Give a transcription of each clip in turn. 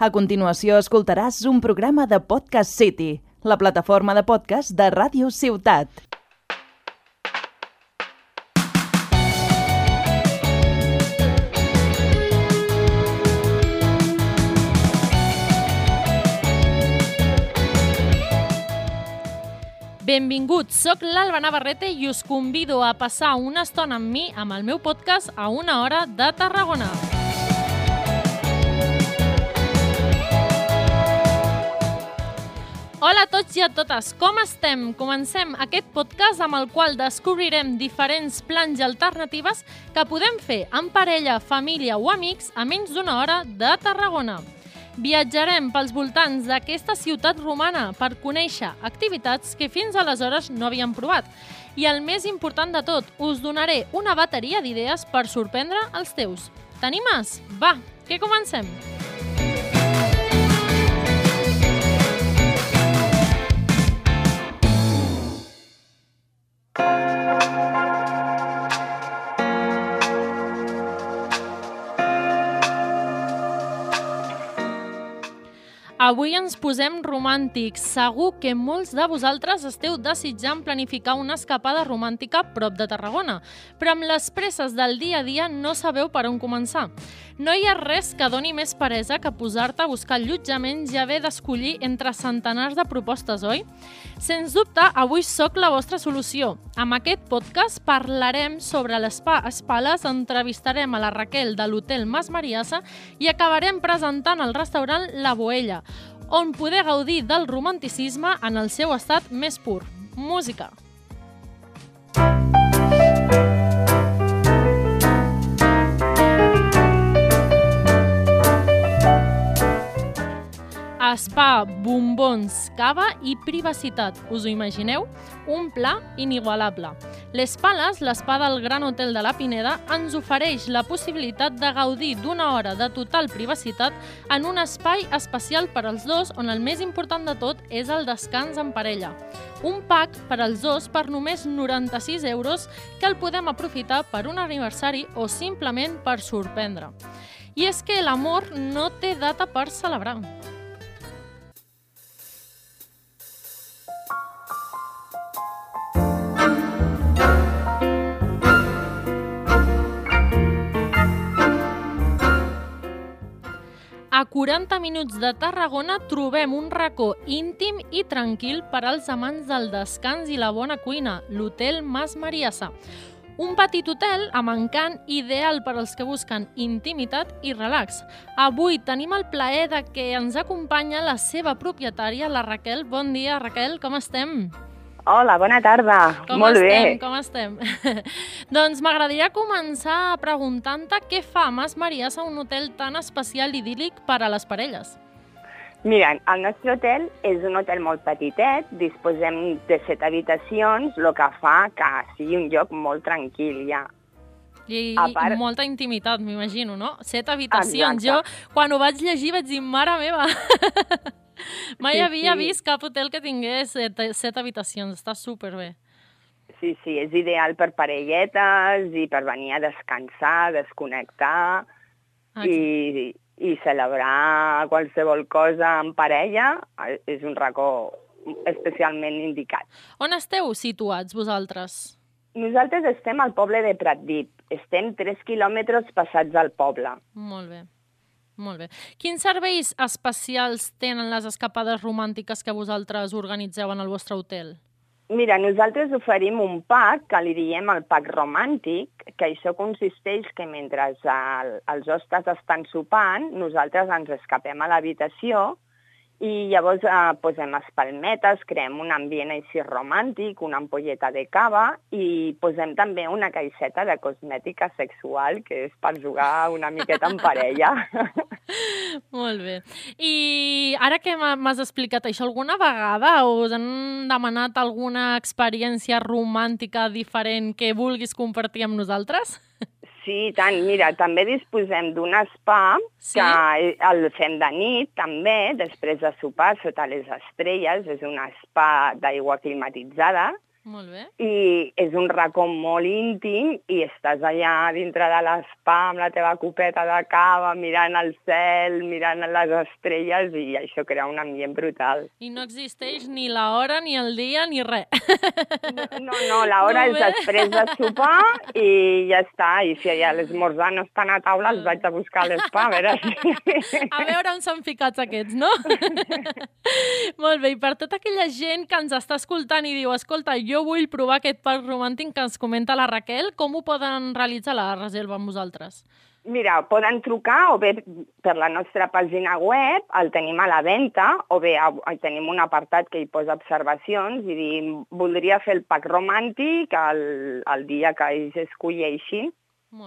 A continuació escoltaràs un programa de Podcast City, la plataforma de podcast de Ràdio Ciutat. Benvinguts, sóc l'Alba Navarrete i us convido a passar una estona amb mi amb el meu podcast a una hora de Tarragona. Hola a tots i a totes, com estem? Comencem aquest podcast amb el qual descobrirem diferents plans i alternatives que podem fer en parella, família o amics a menys d'una hora de Tarragona. Viatjarem pels voltants d'aquesta ciutat romana per conèixer activitats que fins aleshores no havíem provat. I el més important de tot, us donaré una bateria d'idees per sorprendre els teus. T'animes? Va, que comencem! Thank you. Avui ens posem romàntics. Segur que molts de vosaltres esteu desitjant planificar una escapada romàntica prop de Tarragona, però amb les presses del dia a dia no sabeu per on començar. No hi ha res que doni més peresa que posar-te a buscar allotjaments i haver d'escollir entre centenars de propostes, oi? Sens dubte, avui sóc la vostra solució. Amb aquest podcast parlarem sobre l'espa Espales, entrevistarem a la Raquel de l'Hotel Mas Mariassa i acabarem presentant el restaurant La Boella, on poder gaudir del romanticisme en el seu estat més pur. Música. Spa, bombons, cava i privacitat. Us ho imagineu? Un pla inigualable. Les Pales, l'espa del Gran Hotel de la Pineda, ens ofereix la possibilitat de gaudir d'una hora de total privacitat en un espai especial per als dos on el més important de tot és el descans en parella. Un pack per als dos per només 96 euros que el podem aprofitar per un aniversari o simplement per sorprendre. I és que l'amor no té data per celebrar. A 40 minuts de Tarragona trobem un racó íntim i tranquil per als amants del descans i la bona cuina, l'Hotel Mas Mariassa. Un petit hotel amb encant ideal per als que busquen intimitat i relax. Avui tenim el plaer de que ens acompanya la seva propietària, la Raquel. Bon dia, Raquel, com estem? Hola, bona tarda. Com Molt estem? bé. Com estem? doncs m'agradaria començar preguntant-te què fa Mas Mariassa un hotel tan especial i idíl·lic per a les parelles. Mira, el nostre hotel és un hotel molt petitet, disposem de set habitacions, el que fa que sigui un lloc molt tranquil ja. I, A i part- molta intimitat, m'imagino, no? Set habitacions. Exacte. Jo, quan ho vaig llegir, vaig dir, mare meva! Mai Sí, havia sí. vist cap hotel que tingués set, set habitacions. Està superbé. Sí, sí, és ideal per parelletes i per venir a descansar, desconnectar Ah, i, i celebrar qualsevol cosa en parella. eh, És un racó especialment indicat. On esteu situats, vosaltres? Nosaltres estem al poble de Pratdip. Estem 3 quilòmetres passats del poble. Molt bé. Molt bé. Quins serveis especials tenen les escapades romàntiques que vosaltres organitzeu en el vostre hotel? Mira, nosaltres oferim un pack que li diem el pack romàntic, que això consisteix que mentre el, els hostes estan sopant, nosaltres ens escapem a l'habitació i llavors eh, posem espalmetes, creem un ambient així romàntic, una ampolleta de cava i posem també una caixeta de cosmètica sexual, que és per jugar una miqueta en parella. Molt bé. I ara que m'ha- m'has explicat això, alguna vegada us han demanat alguna experiència romàntica diferent que vulguis compartir amb nosaltres? Sí, tant. Mira, també disposem d'un spa Sí? que el fem de nit, també, després de sopar sota les estrelles. És un spa d'aigua climatitzada Molt bé. I és un racó molt íntim i estàs allà dintre de l'espa amb la teva copeta de cava, mirant el cel, mirant les estrelles i això crea un ambient brutal. I no existeix ni la hora, ni el dia, ni res. No, no, l'hora és després de sopar i ja està. I si ja l'esmorzar no estan a taula, els vaig a buscar a l'espa, a veure si... A veure on s'han ficats aquests, no? Molt bé, i per tota aquella gent que ens està escoltant i diu, escolta, jo vull provar aquest parc romàntic que ens comenta la Raquel, com ho poden realitzar la reserva amb vosaltres? Mira, poden trucar o bé per la nostra pàgina web, el tenim a la venda, o bé tenim un apartat que hi posa observacions i dir, voldria fer el pack romàntic el, el dia que ells escolleixin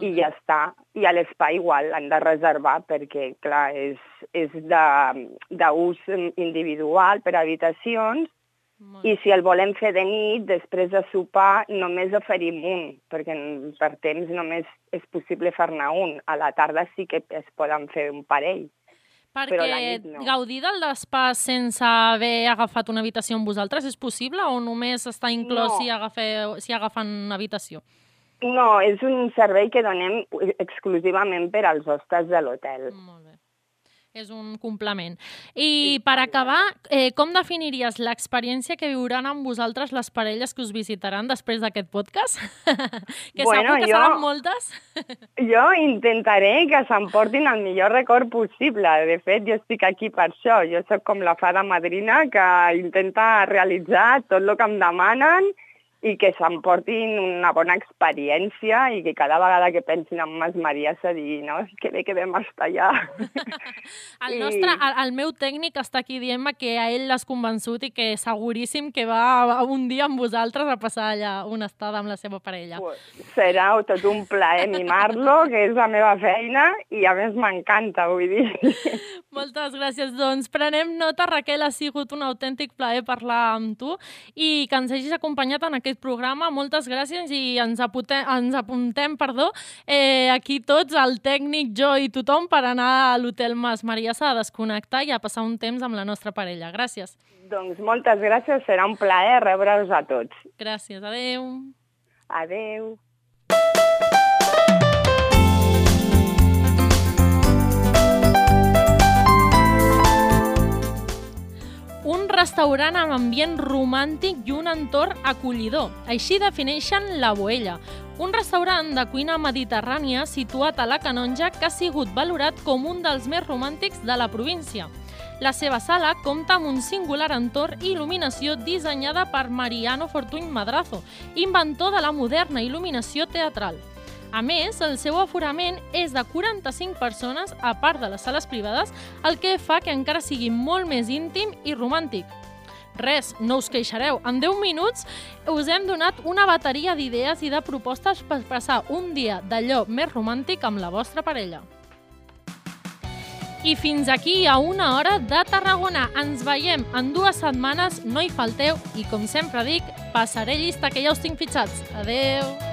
i ja està. I a l'espai igual han de reservar perquè, clar, és, és d'ús individual per habitacions i si el volem fer de nit, després de sopar, només oferim un, perquè per temps només és possible fer-ne un. A la tarda sí que es poden fer un parell. Perquè no. gaudir del despàs sense haver agafat una habitació amb vosaltres és possible o només està inclòs no. si, agafeu, si agafen una habitació? No, és un servei que donem exclusivament per als hostes de l'hotel. Molt bé. És un complement. I per acabar, eh, com definiries l'experiència que viuran amb vosaltres les parelles que us visitaran després d'aquest podcast? que bueno, segur que jo, seran moltes. jo intentaré que s'emportin el millor record possible. De fet, jo estic aquí per això. Jo sóc com la fada madrina que intenta realitzar tot el que em demanen i que s'emportin una bona experiència i que cada vegada que pensin en Mas Maria se digui, no, que bé que vam estar allà. el, I... nostre, el, el meu tècnic està aquí dient que a ell l'has convençut i que seguríssim que va un dia amb vosaltres a passar allà una estada amb la seva parella. Pues serà tot un plaer mimar-lo, que és la meva feina, i a més m'encanta, vull dir. Moltes gràcies. Doncs prenem nota, Raquel, ha sigut un autèntic plaer parlar amb tu i que ens hagis acompanyat en aquest aquest programa. Moltes gràcies i ens apuntem, ens apuntem perdó, eh, aquí tots, el tècnic, jo i tothom, per anar a l'Hotel Mas Mariassa a desconnectar i a passar un temps amb la nostra parella. Gràcies. Doncs moltes gràcies, serà un plaer rebre-us a tots. Gràcies, adeu. Adeu. Un restaurant amb ambient romàntic i un entorn acollidor. Així defineixen la Boella, un restaurant de cuina mediterrània situat a la Canonja que ha sigut valorat com un dels més romàntics de la província. La seva sala compta amb un singular entorn i il·luminació dissenyada per Mariano Fortuny Madrazo, inventor de la moderna il·luminació teatral. A més, el seu aforament és de 45 persones, a part de les sales privades, el que fa que encara sigui molt més íntim i romàntic. Res, no us queixareu. En 10 minuts us hem donat una bateria d'idees i de propostes per passar un dia d'allò més romàntic amb la vostra parella. I fins aquí a una hora de Tarragona. Ens veiem en dues setmanes, no hi falteu i, com sempre dic, passaré llista que ja us tinc fitxats. Adeu!